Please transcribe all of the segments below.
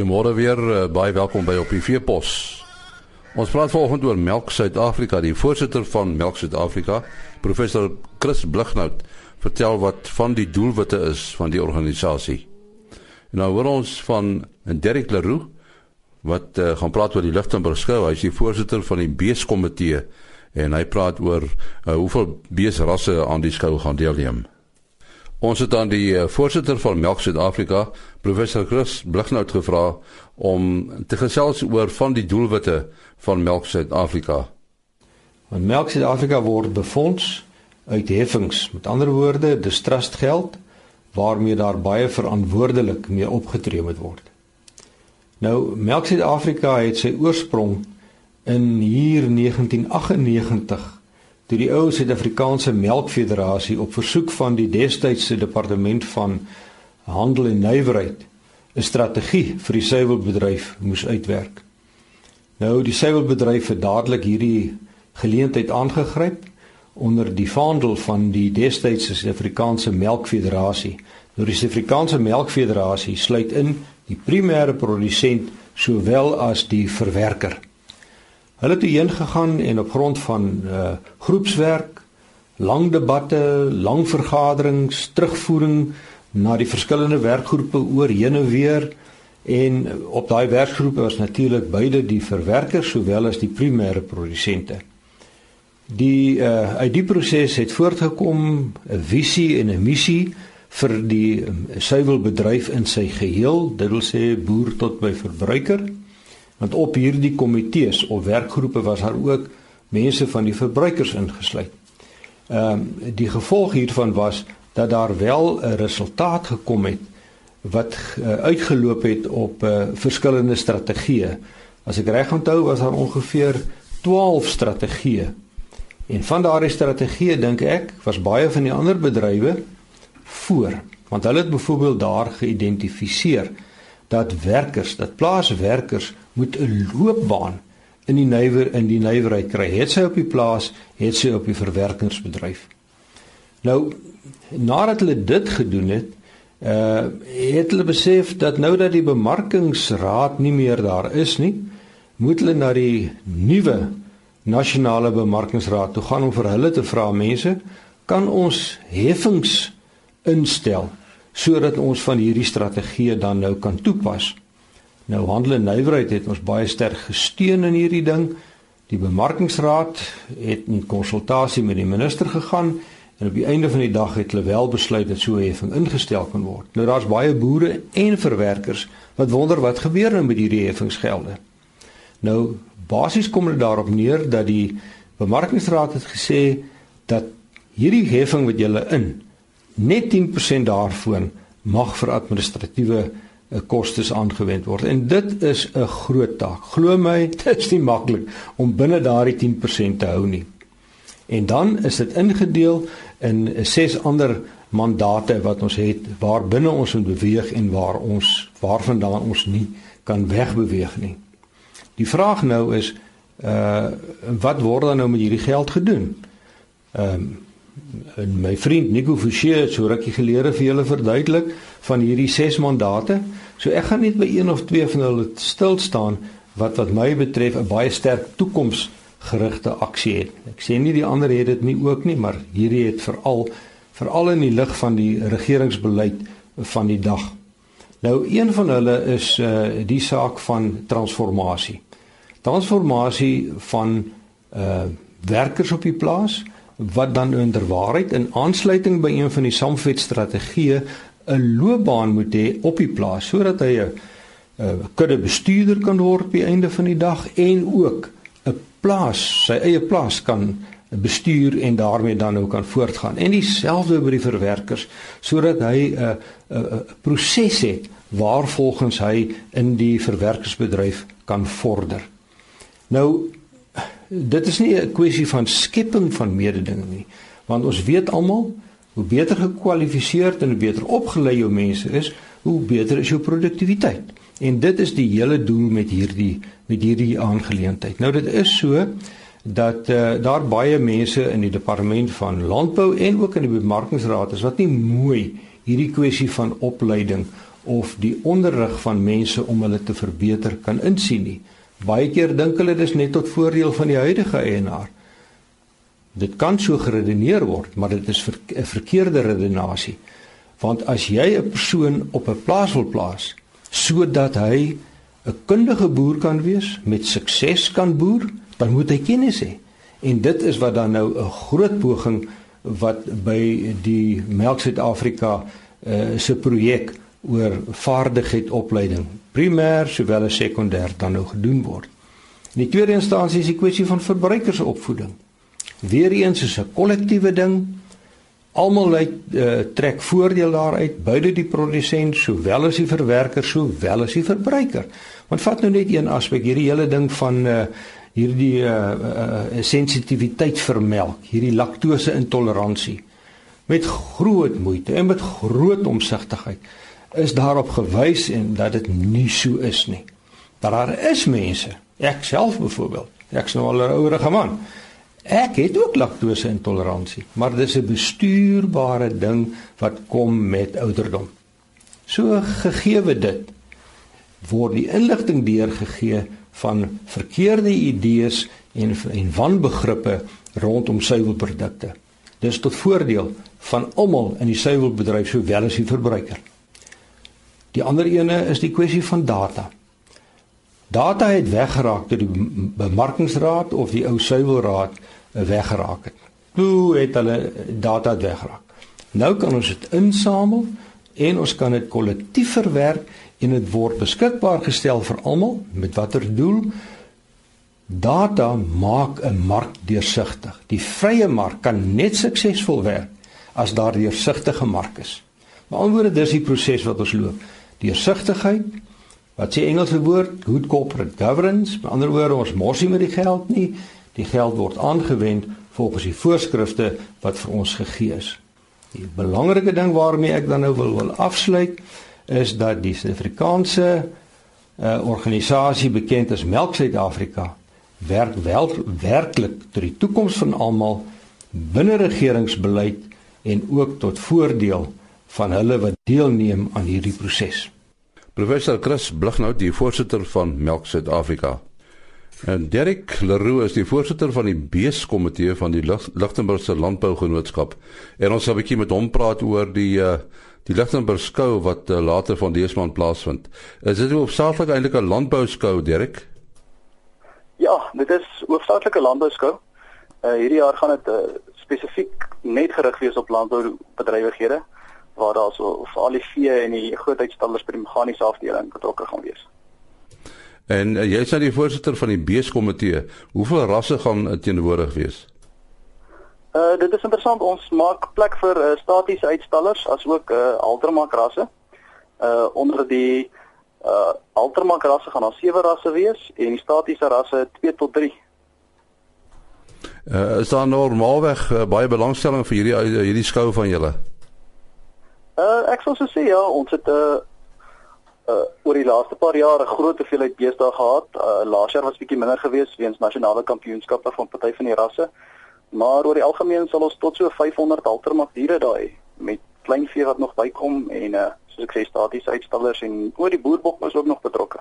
Goeiemôre weer, uh, baie welkom by op die Veepos. Ons praat vanoggend oor Melk Suid-Afrika. Die voorsitter van Melk Suid-Afrika, professor Chris Blighnout, vertel wat van die doelwitte is van die organisasie. En nou hoor ons van Derek Leroux wat uh, gaan praat oor die Lichtenburg skou. Hy is die voorsitter van die beeskomitee en hy praat oor uh, hoeveel beesrasse aan die skou gaan deelneem. Ons het aan die uh, voorsitter van Melk Suid-Afrika, professor Chris Blighnout gevra om te gesels oor van die doelwitte van Melk Suid-Afrika. Want Melk Suid-Afrika word befonds uit heffings. Met ander woorde, dis trustgeld waarmee daar baie verantwoordelik mee opgetree moet word. Nou Melk Suid-Afrika het sy oorsprong in hier 1998 toe die ou Suid-Afrikaanse Melkfederasie op versoek van die destydse departement van handel en nywerheid 'n strategie vir die suiwelbedryf moes uitwerk. Nou die suiwelbedryf het dadelik hierdie geleentheid aangegryp onder die vaandel van die destydse Suid-Afrikaanse Melkfederasie. Nou die Suid-Afrikaanse Melkfederasie sluit in die primêre produsent sowel as die verwerker. Hulle het heen gegaan en op grond van uh groepswerk, lang debatte, lang vergaderings, terugvoering na die verskillende werkgroepe oor heen en weer en op daai werkgroepe was natuurlik beide die verwerkers sowel as die primêre produsente. Die uh uit die proses het voortgekom 'n visie en 'n missie vir die um, suiwelbedryf in sy geheel, dit wil sê boer tot by verbruiker. Want op hierdie komitees of werkgroepe was daar ook mense van die verbruikers ingesluit. Ehm um, die gevolg hiervan was dat daar wel 'n resultaat gekom het wat uh, uitgeloop het op uh, verskillende strategieë. As ek reg onthou was daar ongeveer 12 strategieë. En van daardie strategieë dink ek was baie van die ander bedrywe voor, want hulle het byvoorbeeld daar geïdentifiseer dat werkers, dat plaaswerkers moet 'n loopbaan in die nywer in die nywerheid kry. Het sy op die plaas, het sy op die verwerkingsbedryf. Nou nadat hulle dit gedoen het, uh het hulle besef dat nou dat die bemarkingsraad nie meer daar is nie, moet hulle na die nuwe nasionale bemarkingsraad toe gaan om vir hulle te vra mense, kan ons heffings instel sodat ons van hierdie strategie dan nou kan toepas. Nou handel en nywerheid het ons baie sterk gesteun in hierdie ding. Die bemarkingsraad het in konsultasie met die minister gegaan en op die einde van die dag het hulle wel besluit dat so 'n heffing ingestel kan word. Nou daar's baie boere en verwerkers wat wonder wat gebeur nou met hierdie heffingsgelde. Nou basies kom dit daarop neer dat die bemarkingsraad het gesê dat hierdie heffing wat jy in net 10% daarvan mag vir administratiewe kostes aangewend word. En dit is 'n groot taak. Glo my, dit is nie maklik om binne daardie 10% te hou nie. En dan is dit ingedeel in ses ander mandate wat ons het waar binne ons moet beweeg en waar ons waarvandaan ons nie kan wegbeweeg nie. Die vraag nou is uh wat word dan nou met hierdie geld gedoen? Ehm um, en my vriend Nico Forsie het so rukkie gelede vir julle verduidelik van hierdie ses mandate. So ek gaan net by een of twee van hulle stil staan wat wat my betref 'n baie sterk toekomsgerigte aksie het. Ek sê nie die ander het dit nie ook nie, maar hierdie het veral veral in die lig van die regeringsbeleid van die dag. Nou een van hulle is uh die saak van transformasie. Transformasie van uh werkers op die plaas wat dan inderwaarheid in aansluiting by een van die Samvet strategieë 'n loopbaan moet hê op die plaas sodat hy 'n 'n kudde bestuurder kan word die einde van die dag en ook 'n plaas, sy eie plaas kan bestuur en daarmee dan ook kan voortgaan. En dieselfde by die verwerkers sodat hy 'n 'n proses het waar volgens hy in die verwerkersbedryf kan vorder. Nou dit is nie 'n kwessie van skepping van mededinging nie, want ons weet almal hoe beter gekwalifiseerd en hoe beter opgelei jou mense is, hoe beter is jou produktiwiteit. En dit is die hele doel met hierdie met hierdie aangeleentheid. Nou dit is so dat uh, daar baie mense in die departement van landbou en ook in die bemarkingsraad is wat nie mooi hierdie kwessie van opleiding of die onderrig van mense om hulle te verbeter kan insien nie. Baie keer dink hulle dis net tot voordeel van die huidige eienaar. Dit kan so geredeneer word, maar dit is 'n ver, verkeerde redenasie. Want as jy 'n persoon op 'n plaas wil plaas sodat hy 'n kundige boer kan wees, met sukses kan boer, dan moet hy kennis hê. En dit is wat dan nou 'n groot poging wat by die Melk Suid-Afrika uh, se projek oor vaardigheidsopleiding, primêr sowel as sekondêr dan nou gedoen word. In die tweede instansie is die kwessie van verbruikersopvoeding. Weereens is 'n kollektiewe ding. Almal lei uh, trek voordeel daaruit, beide die produsent sowel as die verwerker sowel as die verbruiker. Want vat nou net een aspek, hierdie hele ding van uh, hierdie uh, uh, sensitiwiteit vir melk, hierdie laktose intoleransie met groot moeite en met groot omsigtigheid is daarop gewys en dat dit nie so is nie. Dat daar is mense, ek self byvoorbeeld, ek's nou al 'n ouerige man. Ek het ook laktose intoleransie, maar dis 'n bestuurbare ding wat kom met ouderdom. So gegeewe dit word die inligting deurgegee van verkeerde idees en en wanbegrippe rondom suiwelprodukte. Dis tot voordeel van almal in die suiwelbedryf sowel as die verbruiker. Die ander ene is die kwessie van data. Data het weggeraak deur die bemarkingsraad of die ou suiwelraad weggeraak het. Hoe het hulle data weggeraak? Nou kan ons dit insamel en ons kan dit kollektief verwerk en dit word beskikbaar gestel vir almal met watter doel data maak 'n mark deursigtig. Die vrye mark kan net suksesvol werk as daar deursigtige mark is. Maar anderswoorde dis die proses wat ons loop. Deursigtigheid. Wat sê Engelse woord? Good corporate governance. Met ander woorde, ons mors nie met die geld nie. Die geld word aangewend volgens die voorskrifte wat vir ons gegee is. Die belangrike ding waarmee ek dan nou wil wil afsluit is dat die Suid-Afrikaanse uh, organisasie bekend as Melk Suid-Afrika werk wel werklik tot die toekoms van almal binne regeringsbeleid en ook tot voordeel van hulle wat deelneem aan hierdie proses. Professor Chris Blighnout, die voorsitter van Melk Suid-Afrika. En Derek Leroux is die voorsitter van die beeskomitee van die Lichtenburgse Landbougenootskap. En ons sal 'n bietjie met hom praat oor die uh, die Lichtenburg skou wat uh, later van dese maand plaasvind. Is dit hoofsaaklik eintlik 'n landbouskou, Derek? Ja, dit is hoofsaaklik 'n landbouskou. Uh hierdie jaar gaan dit uh, spesifiek net gerig wees op landboubedrywighede waar daar so vir al die vee en die groot uitstallers by die meganiese afdeling betrokke gaan wees. En uh, jy is nou die voorsitter van die beeskomitee. Hoeveel rasse gaan uh, teenwoordig wees? Uh dit is interessant ons maak plek vir uh, statiese uitstallers as ook uh altermak rasse. Uh onder die uh altermak rasse gaan daar sewe rasse wees en die statiese rasse 2 tot 3. Uh is daar normaalweg uh, baie belangstelling vir hierdie uh, hierdie skou van julle? Uh ek sou sê ja, ons het 'n uh, uh oor die laaste paar jare groot hoeveelheid beeste gehad. Uh laas jaar was bietjie minder geweest weens nasionale kampioenskappe van party van die rasse. Maar oor die algemeen sal ons tot so 500 haltermak diere daai met klein vee wat nog bykom en uh soos ek sê statiese uitstallers en oor die boerbok is ook nog betrokke.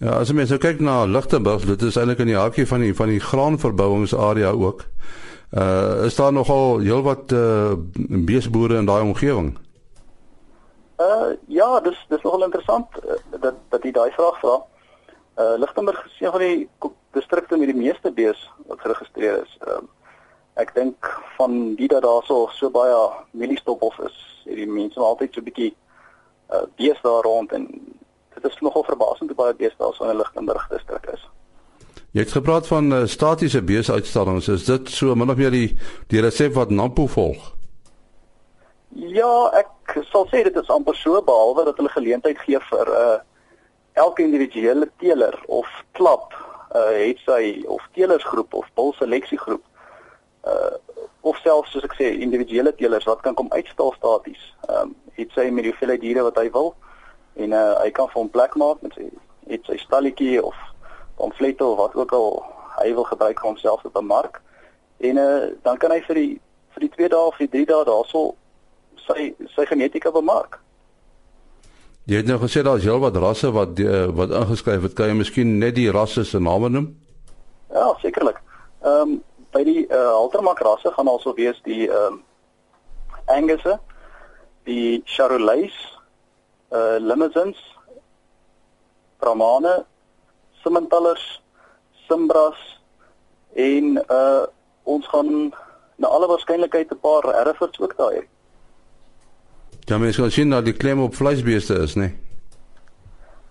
Ja, as mens nou kyk na Lichtenburg, dit is eintlik in die hartjie van die van die graanverbouingsarea ook. Uh is daar nogal heelwat uh beesboere in daai omgewing? Uh ja, dis dis nogal interessant uh, dat dat jy daai vraag vra. Uh Lichtenburg is een van die distrikte met die meeste bees wat geregistreer is. Ehm uh, ek dink van die dat daar so so baie mieliestoppels is, het die mense altyd so 'n bietjie uh bees daar rond en dit is nogal verbasend hoe baie bees daar so in Lichtenburg distrik is. Jy het gepraat van uh, statiese beesuitstallings. Is dit so min of meer die die resep wat Nampo volg? Ja, ek sal sê dit is amper so behalwe dat hulle geleentheid gee vir 'n uh, elke individuele teeler of klap uh het sy of teelersgroep of bulseleksiegroep uh of selfs soos ek sê individuele teelers wat kan kom uitstal staties. Ehm um, het sy met die hoeveelheid diere wat hy wil en uh hy kan vir hom plek maak met sy het sy stalletjie of pamflette of wat ook al hy wil gebruik vir homself op 'n mark. En uh dan kan hy vir die vir die 2 dae of die 3 dae daarso sy sy genetika bemark. Jy het nou gesê daar's heelwat rasse wat die, wat ingeskryf het. Kan jy miskien net die rasse se name noem? Ja, sekerlik. Ehm um, by die uh, haltermak rasse gaan also wees die ehm um, Angus, die Charolais, uh Limousins, Brahmane, Simmentallers, Simbras en uh ons gaan na alle waarskynlikheid 'n paar Herefords ook daar hê. Ja, mens kan sien dat die klem op vleisbeeste is, né? Nee?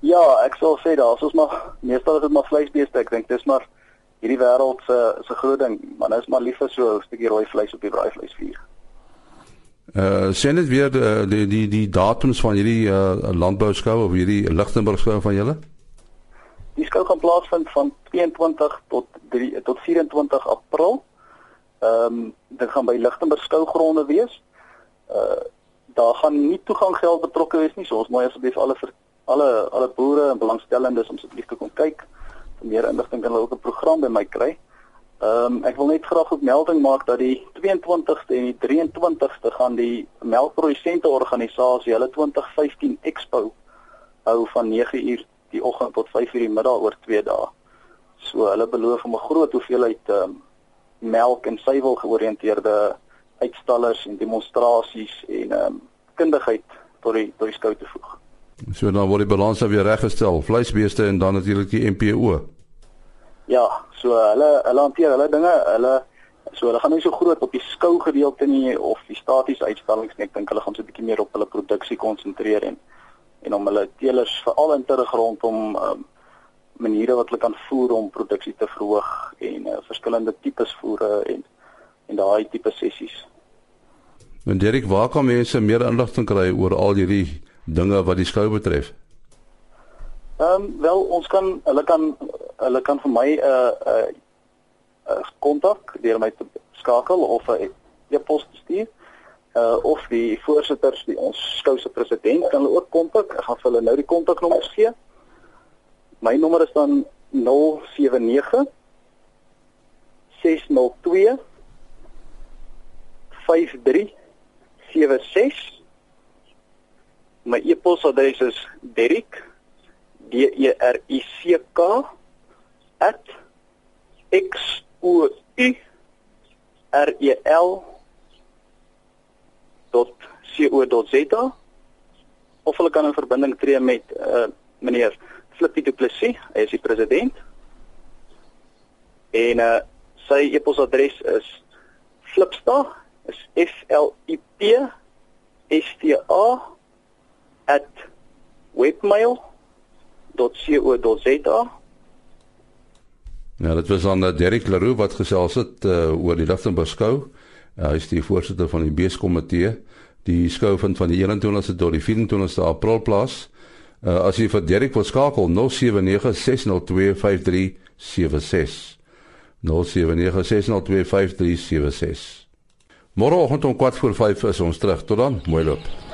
Ja, ek sal sê daar is maar meestal is dit maar vleisbeeste. Ek dink dis maar hierdie wêreld se se groot ding, maar nou is maar lief vir so 'n stukkie rooi vleis op die braaivleisvuur. Uh sien dit weer die die die, die datums van hierdie uh landbouskou of hierdie Lichtenburg skou van julle? Die skou gaan plaasvind van 22 tot 3 tot 24 April. Ehm um, dit gaan by Lichtenburg skougronde wees. Uh daar gaan nie toeganggeld betrokke wees nie. So ons mooi asseblief alle vir, alle alle boere en belangstellendes om asseblief te kom kyk. Vir meer inligting kan hulle ook 'n program by my kry. Ehm um, ek wil net graag ook melding maak dat die 22ste en die 23ste gaan die melkprodusente organisasie hulle 2015 Expo hou van 9uur die oggend tot 5uur die middag oor 2 dae. So hulle beloof om 'n groot hoeveelheid ehm um, melk en suiwel georiënteerde uitstallers en demonstrasies en ehm um, kundigheid tot die tot die skou te voeg. So dan word die balans weer reggestel, vleisbeeste en dan natuurlik die MPO. Ja, so hulle hulle hanteer hulle dinge, hulle so hulle gaan nie so groot op die skou gedeelte nie of die statiese uitstallings nie. Ek dink hulle gaan so 'n bietjie meer op hulle produksie konsentreer en en om hulle teelers veral in te rig rondom um, maniere wat hulle kan voer om produksie te verhoog en uh, verskillende tipes voere en en daai tipe sessies. En Derek, waar kan mense meer inligting kry oor al hierdie dinge wat die skou betref? Ehm um, wel ons kan hulle kan hulle kan vir my 'n uh, 'n uh, uh, kontak deur my te skakel of 'n uh, e-pos te stuur. Uh of die voorsitters, die ons skou se president kan hulle ook kontak. Ek gaan vir hulle nou die kontaknommers gee. My nommer is dan 079 602 5376 My e-posadres is Derrick D E R I C K @x o u r e l .co.za of hulle kan in verbinding tree met uh, meneer Flippie Du Plessis, hy is die president. En uh sy e-posadres is flipsta is f l i p s t a @webmail.co.za. Ja, dit was aan uh, Derrick Leroux wat gesels het uh, oor die Lichtenburg skou. Uh, hy is die voorsitter van die beeskomitee. Die skou vind van die 21ste tot die 24ste April plaas. Uh, as jy vir Derrick wil skakel 0796025376. 0796025376. Môreoggend om 4 voor 5 is ons terug. Tot dan, mooi loop.